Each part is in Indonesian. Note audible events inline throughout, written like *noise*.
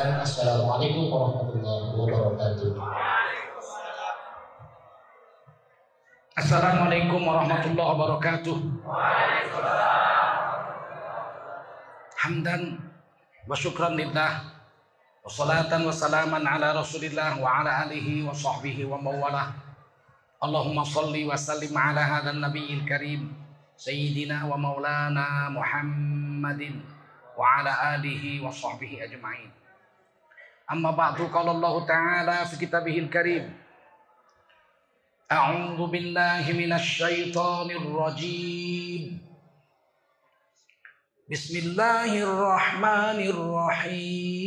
Dan Assalamualaikum warahmatullahi wabarakatuh. Assalamualaikum warahmatullahi wabarakatuh. Hamdan wa syukran lillah wa salatan wa salaman ala rasulillah wa ala alihi wa sahbihi wa mawalah. Allahumma salli wa sallim ala hadha nabiyil karim sayyidina wa maulana Muhammadin wa ala alihi wa sahbihi ajma'in. Amma ba'du qala Allah ta'ala fi kitabihil karim أعوذ بالله من الشيطان الرجيم. بسم الله الرحمن الرحيم.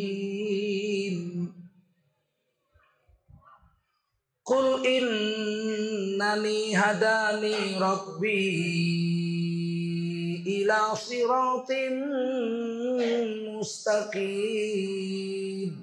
قل إنني هداني ربي إلى صراط مستقيم.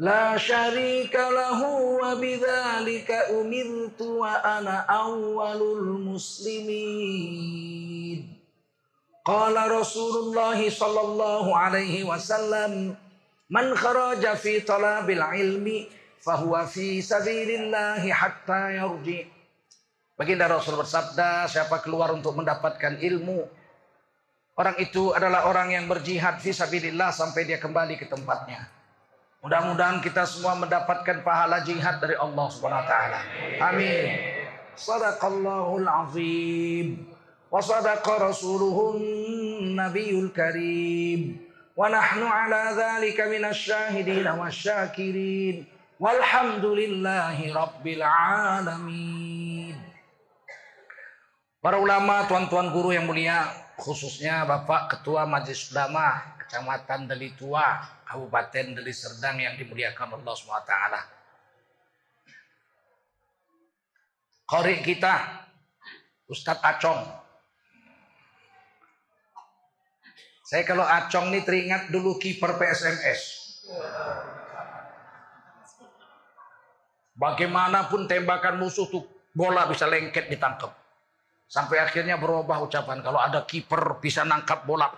لا شريك له وبذلك أمرت وأنا أول المسلمين قال رسول الله صلى الله عليه وسلم من خرج في طلب العلم فهو في سبيل الله حتى يرجع Baginda Rasul bersabda, siapa keluar untuk mendapatkan ilmu, orang itu adalah orang yang berjihad fi sabilillah sampai dia kembali ke tempatnya. Mudah-mudahan kita semua mendapatkan pahala jihad dari Allah Subhanahu wa taala. Amin. Sadaqallahul azim. Wa sadaqa rasuluhun nabiyul karim. Wa nahnu ala dhalika minasy syahidin wasyakirin. Walhamdulillahi rabbil alamin. Para ulama, tuan-tuan guru yang mulia, khususnya Bapak Ketua Majelis Ulama Kecamatan Deli Tua, Kabupaten Deli Serdang yang dimuliakan Allah SWT. Kori kita, Ustadz Acong. Saya kalau Acong ini teringat dulu kiper PSMS. Bagaimanapun tembakan musuh tuh bola bisa lengket ditangkap. Sampai akhirnya berubah ucapan kalau ada kiper bisa nangkap bola,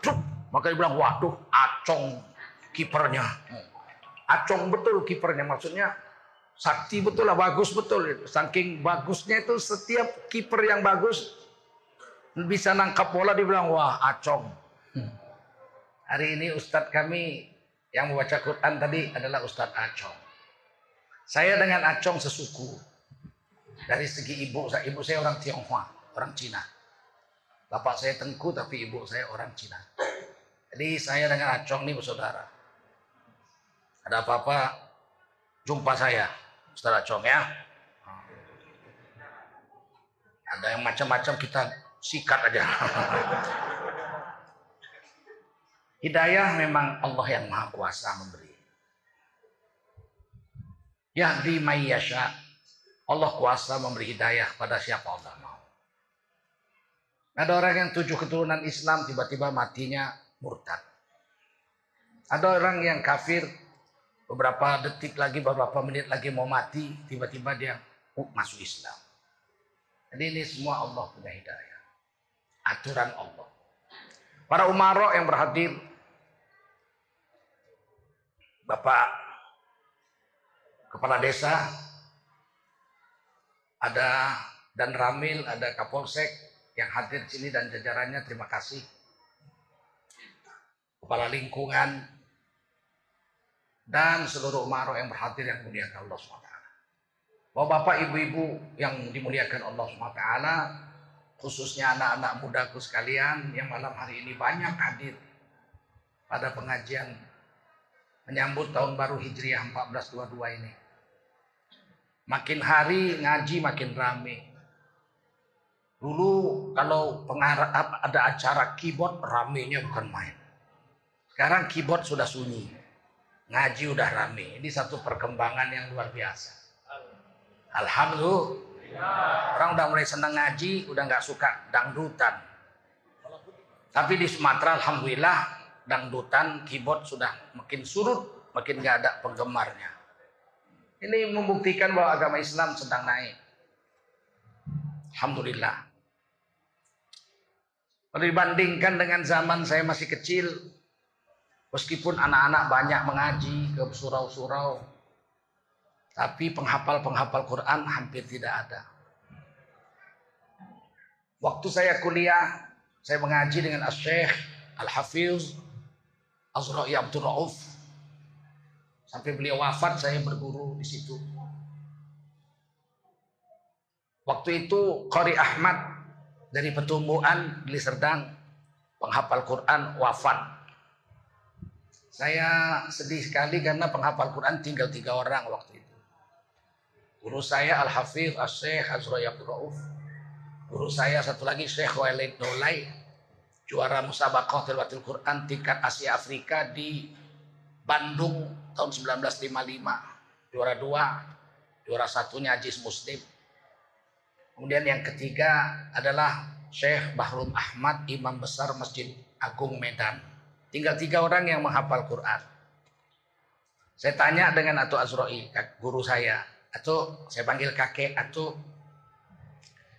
maka dia bilang waduh acong kipernya. Acong betul kipernya maksudnya sakti betul lah bagus betul. Saking bagusnya itu setiap kiper yang bagus bisa nangkap bola dibilang wah acong. Hari ini Ustadz kami yang membaca Quran tadi adalah Ustadz Acong. Saya dengan Acong sesuku. Dari segi ibu, ibu saya orang Tionghoa, orang Cina. Bapak saya Tengku tapi ibu saya orang Cina. Jadi saya dengan Acong ini bersaudara. Ada apa-apa jumpa saya, Ustaz Acong ya. Ada yang macam-macam kita sikat aja. *laughs* Hidayah memang Allah yang maha kuasa memberi. Yahdi mayyasha. Allah kuasa memberi hidayah pada siapa Allah mau. Ada orang yang tujuh keturunan Islam tiba-tiba matinya murtad. Ada orang yang kafir beberapa detik lagi, beberapa menit lagi mau mati, tiba-tiba dia masuk Islam. Jadi ini semua Allah punya hidayah. Aturan Allah. Para umaro yang berhadir, Bapak Kepala Desa, ada dan Ramil, ada Kapolsek yang hadir di sini dan jajarannya terima kasih. Kepala lingkungan dan seluruh umaro yang berhadir yang muliakan Allah SWT. Bapak-bapak, ibu-ibu yang dimuliakan Allah SWT, khususnya anak-anak mudaku sekalian yang malam hari ini banyak hadir pada pengajian menyambut tahun baru Hijriah 1422 ini. Makin hari ngaji makin rame. Dulu kalau pengarah ada acara keyboard ramenya bukan main. Sekarang keyboard sudah sunyi. ngaji udah rame. Ini satu perkembangan yang luar biasa. Alhamdulillah. Orang udah mulai senang ngaji, udah nggak suka dangdutan. Tapi di Sumatera, alhamdulillah, dangdutan, keyboard sudah makin surut, makin nggak ada penggemarnya. Ini membuktikan bahwa agama Islam sedang naik. Alhamdulillah. Kalau dibandingkan dengan zaman saya masih kecil, meskipun anak-anak banyak mengaji ke surau-surau, tapi penghafal-penghafal Quran hampir tidak ada. Waktu saya kuliah, saya mengaji dengan Al-Syekh Al-Hafiz Azra'i Abdul Rauf. Sampai beliau wafat saya berguru di situ. Waktu itu Qari Ahmad dari Petumbuhan di Serdang penghafal Quran wafat. Saya sedih sekali karena penghafal Quran tinggal tiga orang waktu itu. Guru saya Al-Hafiz Al-Syekh Azra'i Abdul Rauf. Guru saya satu lagi Syekh Walid Nolai. Juara Musabaqah Tilawatil Quran tingkat Asia Afrika di Bandung tahun 1955. Juara dua. Juara satunya Ajis Muslim. Kemudian yang ketiga adalah Syekh Bahrum Ahmad, Imam Besar Masjid Agung Medan. Tinggal tiga orang yang menghafal Quran. Saya tanya dengan Atu Azroi, guru saya. Atau saya panggil kakek Atu.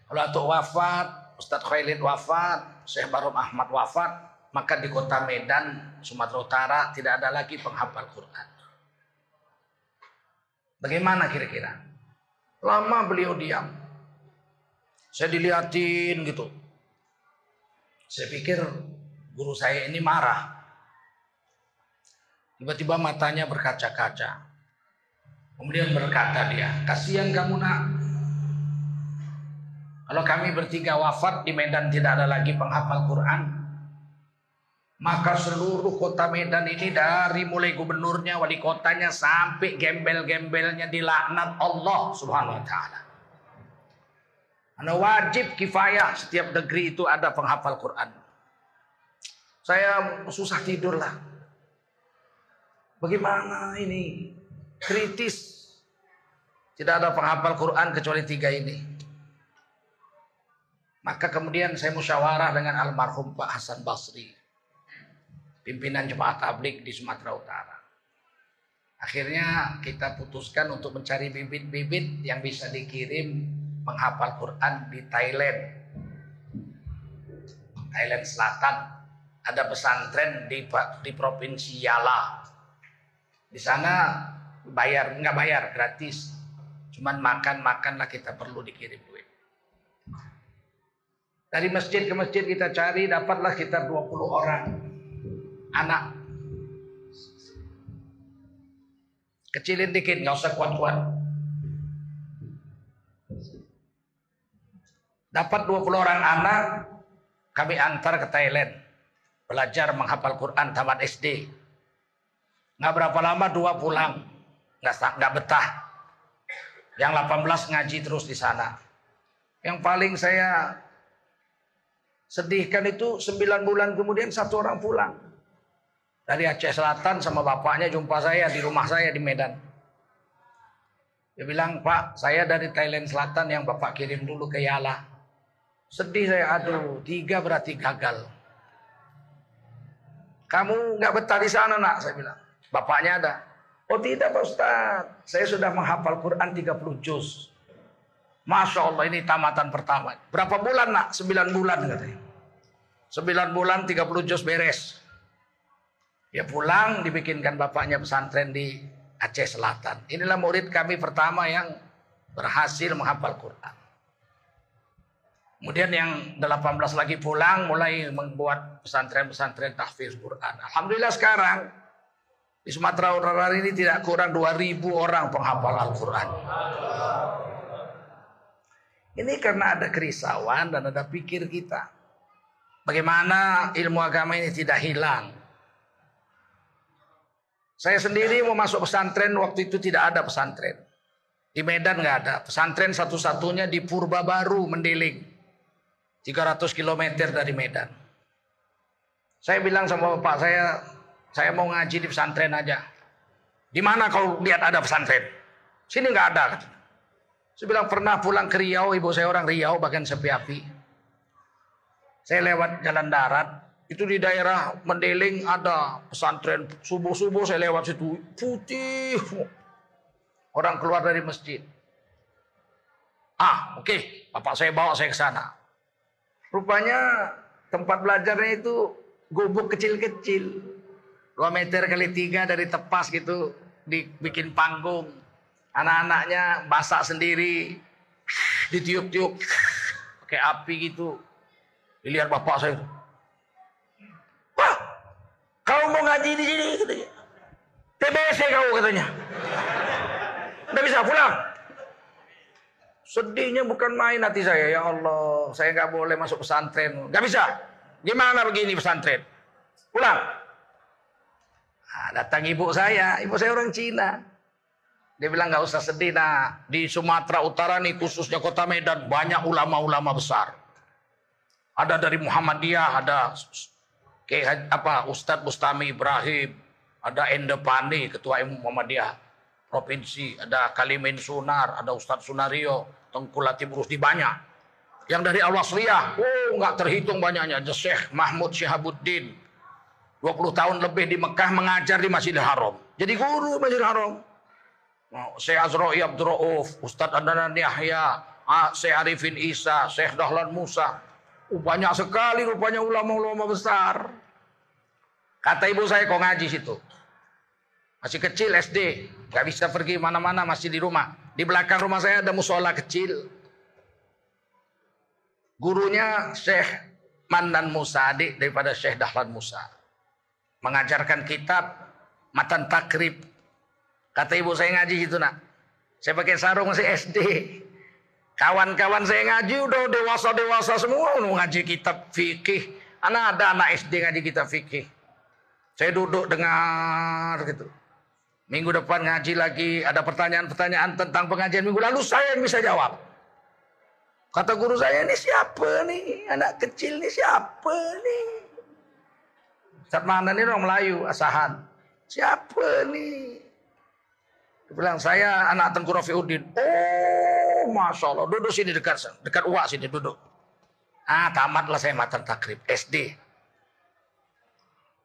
Kalau Atu wafat, Ustadz Khailid wafat, Syekh Bahrum Ahmad wafat, maka di kota Medan, Sumatera Utara tidak ada lagi penghafal Quran. Bagaimana kira-kira? Lama beliau diam. Saya diliatin gitu. Saya pikir guru saya ini marah. Tiba-tiba matanya berkaca-kaca. Kemudian berkata dia, kasihan kamu nak. Kalau kami bertiga wafat di Medan tidak ada lagi penghafal Quran. Maka seluruh kota Medan ini dari mulai gubernurnya, wali kotanya sampai gembel-gembelnya dilaknat Allah subhanahu wa ta'ala. Karena wajib kifayah setiap negeri itu ada penghafal Quran. Saya susah tidur lah. Bagaimana ini? Kritis. Tidak ada penghafal Quran kecuali tiga ini. Maka kemudian saya musyawarah dengan almarhum Pak Hasan Basri. Pimpinan Jemaat Tablik di Sumatera Utara. Akhirnya kita putuskan untuk mencari bibit-bibit yang bisa dikirim menghafal Quran di Thailand. Thailand Selatan. Ada pesantren di, di Provinsi Yala. Di sana bayar, nggak bayar, gratis. Cuman makan-makanlah kita perlu dikirim duit. Dari masjid ke masjid kita cari, dapatlah kita 20 orang anak. Kecilin dikit, nggak usah kuat-kuat. Dapat 20 orang anak, kami antar ke Thailand. Belajar menghafal Quran tamat SD. Nggak berapa lama dua pulang. Nggak, nggak betah. Yang 18 ngaji terus di sana. Yang paling saya sedihkan itu 9 bulan kemudian satu orang pulang. Dari Aceh Selatan sama bapaknya jumpa saya di rumah saya di Medan. Dia bilang, Pak, saya dari Thailand Selatan yang Bapak kirim dulu ke Yala. Sedih saya, aduh, tiga berarti gagal. Kamu nggak betah di sana nak, saya bilang. Bapaknya ada. Oh tidak Pak Ustaz, saya sudah menghafal Quran 30 juz. Masya Allah ini tamatan pertama. Berapa bulan nak? 9 bulan katanya. 9 bulan 30 juz beres. Ya pulang dibikinkan bapaknya pesantren di Aceh Selatan. Inilah murid kami pertama yang berhasil menghafal Quran. Kemudian yang 18 lagi pulang mulai membuat pesantren-pesantren tahfiz Quran. Alhamdulillah sekarang di Sumatera Utara ini tidak kurang 2000 orang penghafal Al-Quran. Ini karena ada kerisauan dan ada pikir kita. Bagaimana ilmu agama ini tidak hilang. Saya sendiri mau masuk pesantren waktu itu tidak ada pesantren. Di Medan nggak ada. Pesantren satu-satunya di Purba Baru Mendeling. 300 km dari Medan. Saya bilang sama bapak saya, saya mau ngaji di pesantren aja. Di mana kau lihat ada pesantren? Sini nggak ada. Saya bilang pernah pulang ke Riau, ibu saya orang Riau, bahkan sepi api. Saya lewat jalan darat, itu di daerah Mendeling ada pesantren. Subuh-subuh saya lewat situ, putih. Orang keluar dari masjid. Ah, oke, okay. bapak saya bawa saya ke sana. Rupanya tempat belajarnya itu gubuk kecil-kecil. 2 meter kali tiga dari tepas gitu dibikin panggung. Anak-anaknya masak sendiri, ditiup-tiup pakai api gitu. Dilihat bapak saya. Wah, kau mau ngaji di sini katanya. TBC kau katanya. Udah bisa pulang. Sedihnya bukan main hati saya. Ya Allah, saya nggak boleh masuk pesantren. Nggak bisa. Gimana begini pesantren? Pulang. Nah, datang ibu saya. Ibu saya orang Cina. Dia bilang nggak usah sedih. Nah, di Sumatera Utara nih khususnya kota Medan banyak ulama-ulama besar. Ada dari Muhammadiyah, ada kayak apa Ustadz Bustami Ibrahim, ada Endepani, ketua Muhammadiyah provinsi, ada Kalimin Sunar, ada Ustadz Sunario, Tengku Latif Rusdi banyak. Yang dari Al-Wasliyah, oh nggak terhitung banyaknya. Syekh Mahmud Syihabuddin, 20 tahun lebih di Mekah mengajar di Masjidil Haram. Jadi guru Masjidil Haram. Syekh Azra'i Abdul Rauf, Ustadz Adnan Yahya, Syekh Arifin Isa, Syekh Dahlan Musa. Banyak sekali rupanya ulama-ulama besar. Kata ibu saya kok ngaji situ. Masih kecil SD, nggak bisa pergi mana-mana masih di rumah. Di belakang rumah saya ada musola kecil. Gurunya Syekh Mandan Musa, adik daripada Syekh Dahlan Musa. Mengajarkan kitab Matan Takrib. Kata ibu saya ngaji situ nak. Saya pakai sarung masih SD. Kawan-kawan saya ngaji udah dewasa-dewasa semua ngaji kitab fikih. Anak ada anak SD ngaji kitab fikih. Saya duduk dengar gitu. Minggu depan ngaji lagi, ada pertanyaan-pertanyaan tentang pengajian minggu lalu saya yang bisa jawab. Kata guru saya, ini siapa nih? Anak kecil nih siapa nih? Mana nih orang Melayu, asahan. Siapa nih? Dia bilang, saya anak Tengku Rafiuddin. Oh, Masya Allah. Duduk sini dekat dekat uak sini, duduk. Ah, tamatlah saya matan takrib, SD.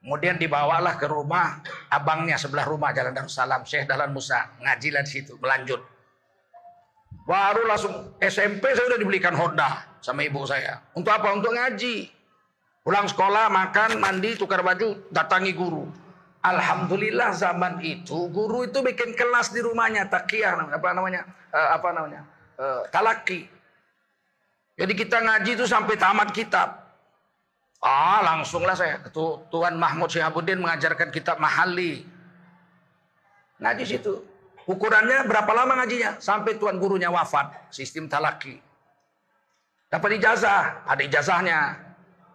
Kemudian dibawalah ke rumah abangnya sebelah rumah Jalan Darussalam, Syekh Dahlan Musa. Ngajilah di situ, melanjut. Baru langsung SMP saya udah dibelikan Honda sama ibu saya. Untuk apa? Untuk ngaji. Pulang sekolah, makan, mandi, tukar baju, datangi guru. Alhamdulillah zaman itu guru itu bikin kelas di rumahnya takiyah apa namanya uh, apa namanya uh, talaki. Jadi kita ngaji itu sampai tamat kitab. Ah langsunglah saya Tuan Mahmud Syihabuddin mengajarkan kitab Mahali. Ngaji situ. Ukurannya berapa lama ngajinya? Sampai tuan gurunya wafat. Sistem talaki. Dapat ijazah. Ada ijazahnya.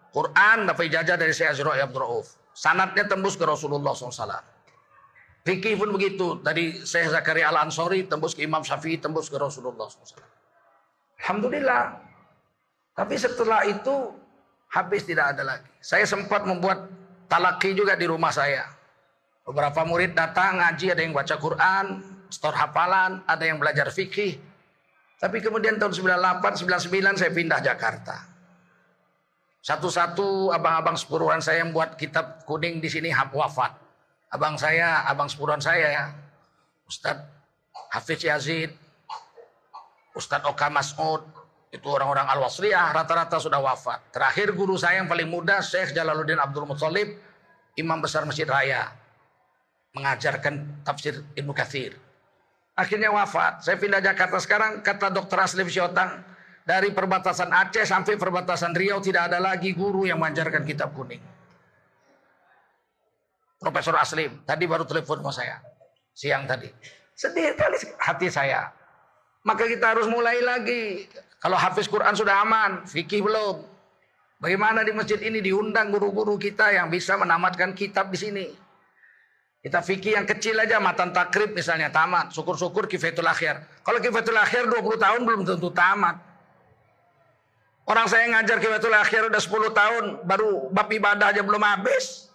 Quran dapat ijazah dari Syekh Azra'i Abdul Rauf. Sanatnya tembus ke Rasulullah SAW. Fikih pun begitu. Dari Syekh Zakaria Al-Ansori tembus ke Imam Syafi'i tembus ke Rasulullah SAW. Alhamdulillah. Tapi setelah itu habis tidak ada lagi. Saya sempat membuat talaki juga di rumah saya. Beberapa murid datang ngaji, ada yang baca Quran, stor hafalan, ada yang belajar fikih. Tapi kemudian tahun 98, 99 saya pindah Jakarta. Satu-satu abang-abang sepuruan saya yang buat kitab kuning di sini wafat. Abang saya, abang sepuruan saya ya. Ustadz Hafiz Yazid, Ustadz Oka Mas'ud, itu orang-orang Al-Wasliyah rata-rata sudah wafat. Terakhir guru saya yang paling muda Syekh Jalaluddin Abdul Muthalib, Imam Besar Masjid Raya. Mengajarkan tafsir Ibnu Kathir. Akhirnya wafat. Saya pindah Jakarta sekarang, kata dokter Aslif Syotang, dari perbatasan Aceh sampai perbatasan Riau tidak ada lagi guru yang mengajarkan kitab kuning. Profesor Aslim, tadi baru telepon sama saya. Siang tadi. Sedih kali hati saya. Maka kita harus mulai lagi. Kalau hafiz Quran sudah aman, fikih belum. Bagaimana di masjid ini diundang guru-guru kita yang bisa menamatkan kitab di sini. Kita fikih yang kecil aja, matan takrib misalnya tamat. Syukur-syukur kifatul akhir. Kalau kifatul akhir 20 tahun belum tentu tamat. Orang saya ngajar kifatul akhir udah 10 tahun, baru bab ibadah aja belum habis.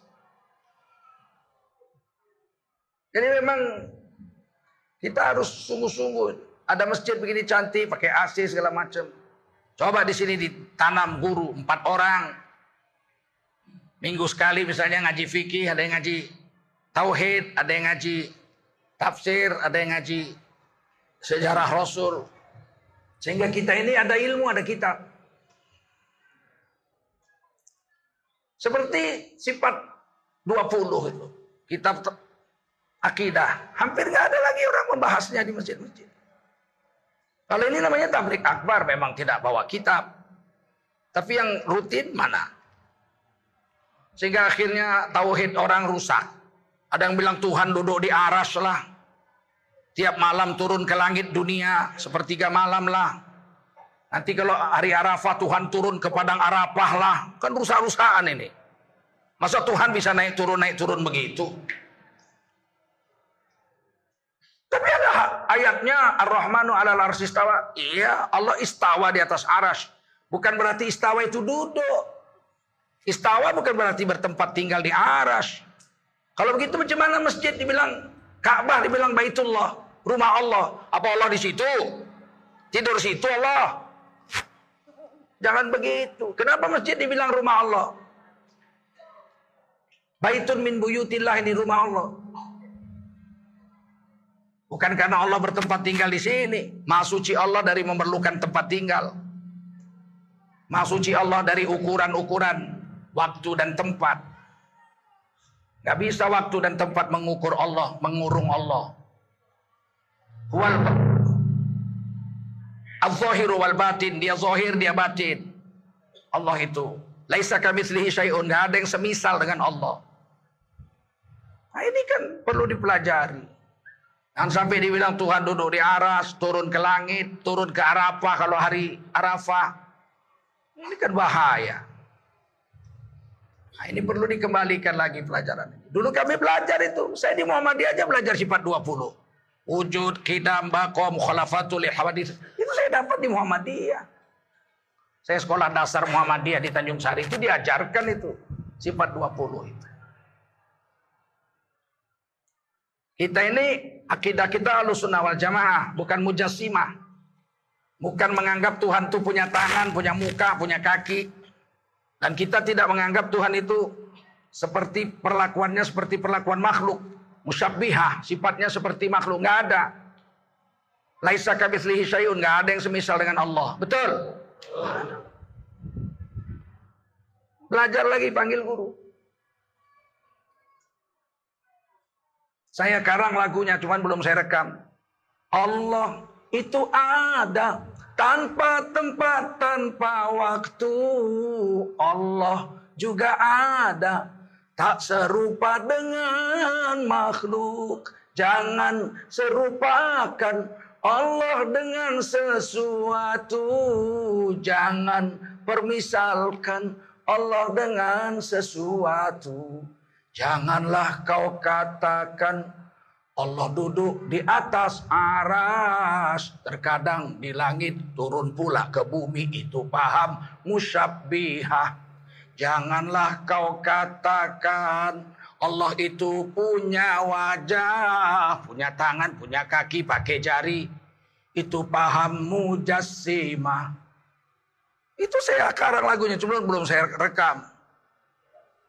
Jadi memang kita harus sungguh-sungguh. Ada masjid begini cantik, pakai AC segala macam. Coba di sini ditanam guru empat orang. Minggu sekali misalnya ngaji fikih, ada yang ngaji tauhid, ada yang ngaji tafsir, ada yang ngaji sejarah Rasul. Sehingga kita ini ada ilmu, ada kitab. Seperti sifat 20 itu. Kitab akidah. Hampir nggak ada lagi orang membahasnya di masjid-masjid. Kalau ini namanya tablik akbar memang tidak bawa kitab. Tapi yang rutin mana? Sehingga akhirnya tauhid orang rusak. Ada yang bilang Tuhan duduk di aras lah. Tiap malam turun ke langit dunia. Sepertiga malam lah. Nanti kalau hari Arafah Tuhan turun ke padang Arafah lah. Kan rusak-rusakan ini. Masa Tuhan bisa naik turun naik turun begitu? Tapi ada ayatnya Ar-Rahmanu alal arsistawa. Iya, Allah istawa di atas aras. Bukan berarti istawa itu duduk. Istawa bukan berarti bertempat tinggal di aras. Kalau begitu macam mana masjid dibilang Ka'bah dibilang Baitullah, rumah Allah. Apa Allah di situ? Tidur situ Allah. Jangan begitu. Kenapa masjid dibilang rumah Allah? Baitun min buyutillah ini rumah Allah. Bukan karena Allah bertempat tinggal di sini. Maha Allah dari memerlukan tempat tinggal. Maha Allah dari ukuran-ukuran waktu dan tempat. Gak bisa waktu dan tempat mengukur Allah, mengurung Allah. Wal Al-zahiru wal batin. Dia zahir, dia batin. Allah itu. Laisa kamitslihi syai'un. Gak ada yang semisal dengan Allah. Nah ini kan perlu dipelajari. Jangan sampai dibilang Tuhan duduk di aras, turun ke langit, turun ke Arafah kalau hari Arafah. Ini kan bahaya. Nah, ini perlu dikembalikan lagi pelajaran ini. Dulu kami belajar itu. Saya di Muhammadiyah aja belajar sifat 20. Wujud, kidam, bakom, khalafatul, hawadis. Itu saya dapat di Muhammadiyah. Saya sekolah dasar Muhammadiyah di Tanjung Sari itu diajarkan itu. Sifat 20 itu. Kita ini akidah kita sunnah wal jamaah, bukan mujassimah. Bukan menganggap Tuhan itu punya tangan, punya muka, punya kaki. Dan kita tidak menganggap Tuhan itu seperti perlakuannya seperti perlakuan makhluk musyabbihah, sifatnya seperti makhluk, nggak ada. Laisa kamitslihi syai'un, nggak ada yang semisal dengan Allah. Betul? Belajar lagi panggil guru. Saya karang lagunya, cuman belum saya rekam. Allah itu ada tanpa tempat, tanpa waktu. Allah juga ada Tak serupa dengan makhluk. Jangan serupakan Allah dengan sesuatu. Jangan permisalkan Allah dengan sesuatu. Janganlah kau katakan Allah duduk di atas aras. Terkadang di langit turun pula ke bumi. Itu paham musyabbihah. Janganlah kau katakan Allah itu punya wajah, punya tangan, punya kaki, pakai jari. Itu paham mujassimah. Itu saya karang lagunya, cuma belum saya rekam.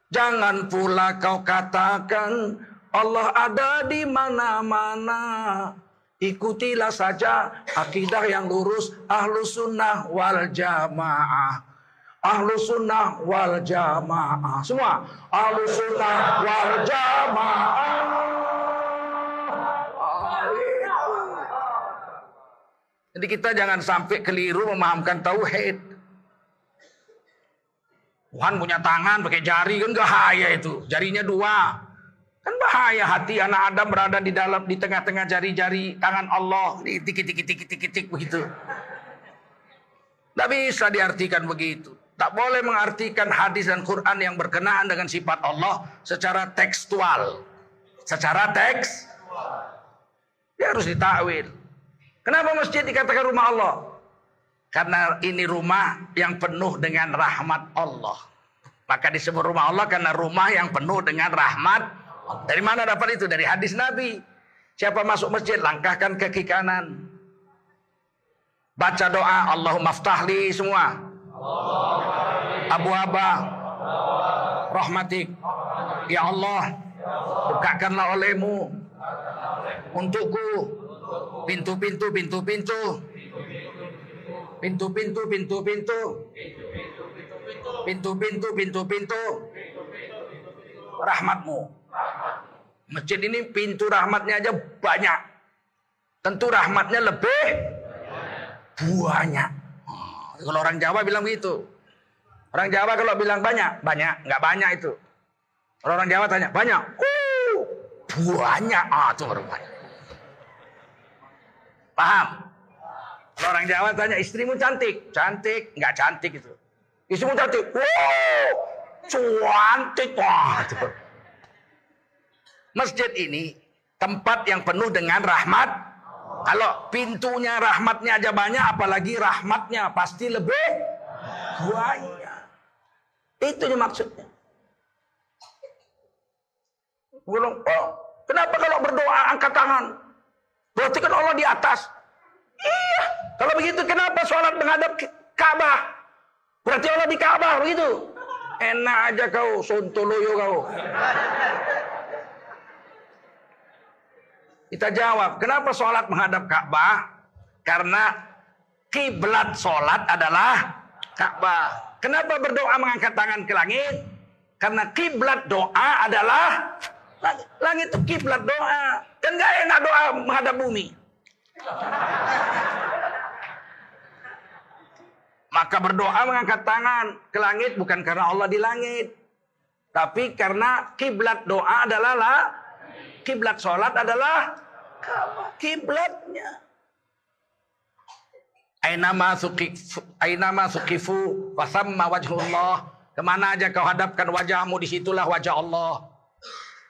Jangan pula kau katakan Allah ada di mana-mana. Ikutilah saja akidah yang lurus ahlu sunnah wal jamaah. Ahlu sunnah wal jamaah. Semua. Ahlu sunnah wal jamaah. Jadi kita jangan sampai keliru memahamkan tauhid. Tuhan punya tangan pakai jari kan bahaya itu. Jarinya dua. Kan bahaya hati anak Adam berada di dalam di tengah-tengah jari-jari tangan Allah. Ini tik tik tik tik tik begitu. Tidak bisa diartikan begitu. Tak boleh mengartikan hadis dan Quran yang berkenaan dengan sifat Allah secara tekstual. Secara teks, dia harus ditakwil. Kenapa masjid dikatakan rumah Allah? Karena ini rumah yang penuh dengan rahmat Allah. Maka disebut rumah Allah karena rumah yang penuh dengan rahmat Dari mana dapat itu? Dari hadis Nabi. Siapa masuk masjid, langkahkan kaki kanan. Baca doa, Allahumma ftahli semua. Abu Aba, rahmatik. Ya Allah, bukakanlah olehmu untukku pintu-pintu, pintu-pintu. Pintu-pintu, pintu-pintu. Pintu-pintu, pintu-pintu. Rahmatmu. Masjid ini pintu rahmatnya aja banyak. Tentu rahmatnya lebih banyak. Kalau orang Jawa bilang begitu. Orang Jawa kalau bilang banyak, banyak, nggak banyak itu. Kalau orang Jawa tanya, banyak. Uh, banyak. Ah, itu baru banyak. Paham? Kalau orang Jawa tanya, istrimu cantik. Cantik, nggak cantik itu. Istrimu cantik. Wow, cantik. Wah, itu. Masjid ini tempat yang penuh dengan rahmat. Kalau pintunya rahmatnya aja banyak, apalagi rahmatnya pasti lebih banyak. Itu yang maksudnya. Belum, oh, kenapa kalau berdoa angkat tangan? Berarti kan Allah di atas. Iya. Kalau begitu kenapa sholat menghadap Ka'bah? Berarti Allah di Ka'bah begitu. Enak aja kau, sontoloyo kau. Kita jawab, kenapa sholat menghadap Ka'bah? Karena kiblat sholat adalah Ka'bah. Kenapa berdoa mengangkat tangan ke langit? Karena kiblat doa adalah langit. Langit itu kiblat doa. Kan gak enak doa menghadap bumi. Maka berdoa mengangkat tangan ke langit bukan karena Allah di langit. Tapi karena kiblat doa adalah lah, kiblat sholat adalah kiblatnya. Ainama sukifu, ainama sukifu, wasamma wajhullah. Ke mana aja kau hadapkan wajahmu, di situlah wajah Allah.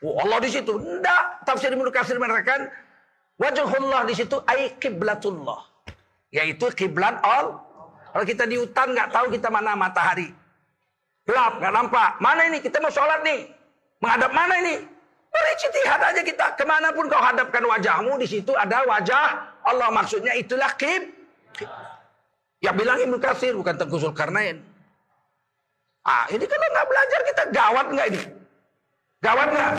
Oh, Allah di situ. Enggak. Tafsir Ibnu Katsir menerangkan wajhullah di situ ai kiblatullah. Yaitu kiblat Allah. Kalau kita di hutan nggak tahu kita mana matahari. Gelap, nggak nampak. Mana ini? Kita mau sholat nih. Menghadap mana ini? Bericitihad aja kita. Ke mana pun kau hadapkan wajahmu, di situ ada wajah Allah. Maksudnya itulah kib. Ya bilang Ibnu Katsir, bukan Tengku Zulkarnain. Ah, ini kalau nggak belajar kita gawat nggak ini? Gawat nggak?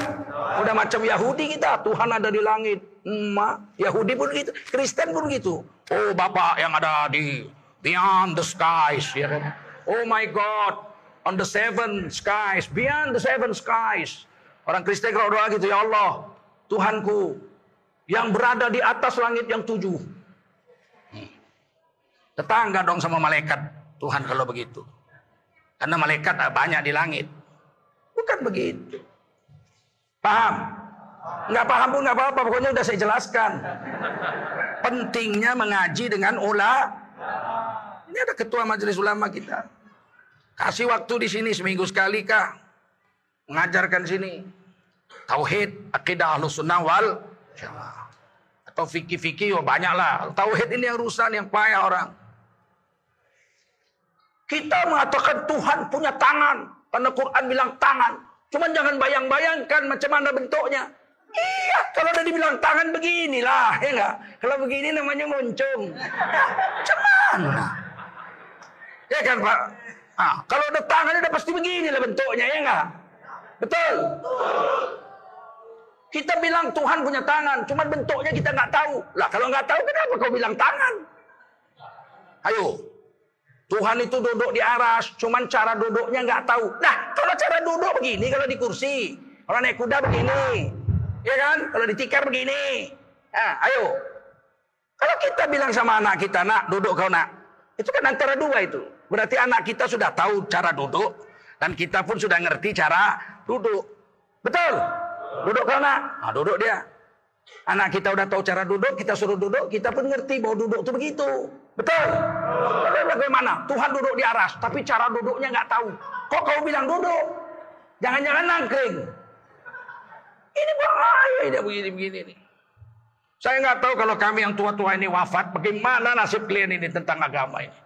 Udah macam Yahudi kita, Tuhan ada di langit. Ma, Yahudi pun gitu, Kristen pun gitu. Oh Bapak yang ada di beyond the skies, ya kan? Oh my God, on the seven skies, beyond the seven skies. Orang Kristen kalau doa gitu, ya Allah, Tuhanku yang berada di atas langit yang tujuh. Tetangga dong sama malaikat Tuhan kalau begitu. Karena malaikat banyak di langit. Bukan begitu. Paham? Nggak paham pun nggak apa-apa. Pokoknya udah saya jelaskan. Pentingnya mengaji dengan ula. Ini ada ketua majelis ulama kita. Kasih waktu di sini seminggu sekali kah? Mengajarkan sini. Tauhid, akidah ahlus sunnah wal jamaah. Atau fikih-fikih, oh banyak lah. Tauhid ini yang rusak, yang payah orang. Kita mengatakan Tuhan punya tangan. Karena Quran bilang tangan. Cuman jangan bayang-bayangkan macam mana bentuknya. Iya, kalau udah dibilang tangan beginilah, ya enggak? Kalau begini namanya moncong. Mana? Ya kan Pak? Ah, kalau udah tangan udah pasti beginilah bentuknya, ya enggak? Betul? Kita bilang Tuhan punya tangan, cuma bentuknya kita nggak tahu. Lah kalau nggak tahu kenapa kau bilang tangan? Ayo, Tuhan itu duduk di aras, cuman cara duduknya nggak tahu. Nah, kalau cara duduk begini, kalau di kursi, kalau naik kuda begini, ya kan? Kalau ditikar begini. Nah, ayo. Kalau kita bilang sama anak kita, nak duduk kau nak, itu kan antara dua itu. Berarti anak kita sudah tahu cara duduk dan kita pun sudah ngerti cara duduk. Betul? Duduk kau nak, nah, duduk dia. Anak kita udah tahu cara duduk, kita suruh duduk, kita pun ngerti bahwa duduk itu begitu. Betul? Tapi bagaimana? Tuhan duduk di aras, tapi cara duduknya nggak tahu. Kok kau bilang duduk? Jangan-jangan nangkring. Ini bahaya ini begini-begini nih. Saya nggak tahu kalau kami yang tua-tua ini wafat, bagaimana nasib kalian ini tentang agama ini.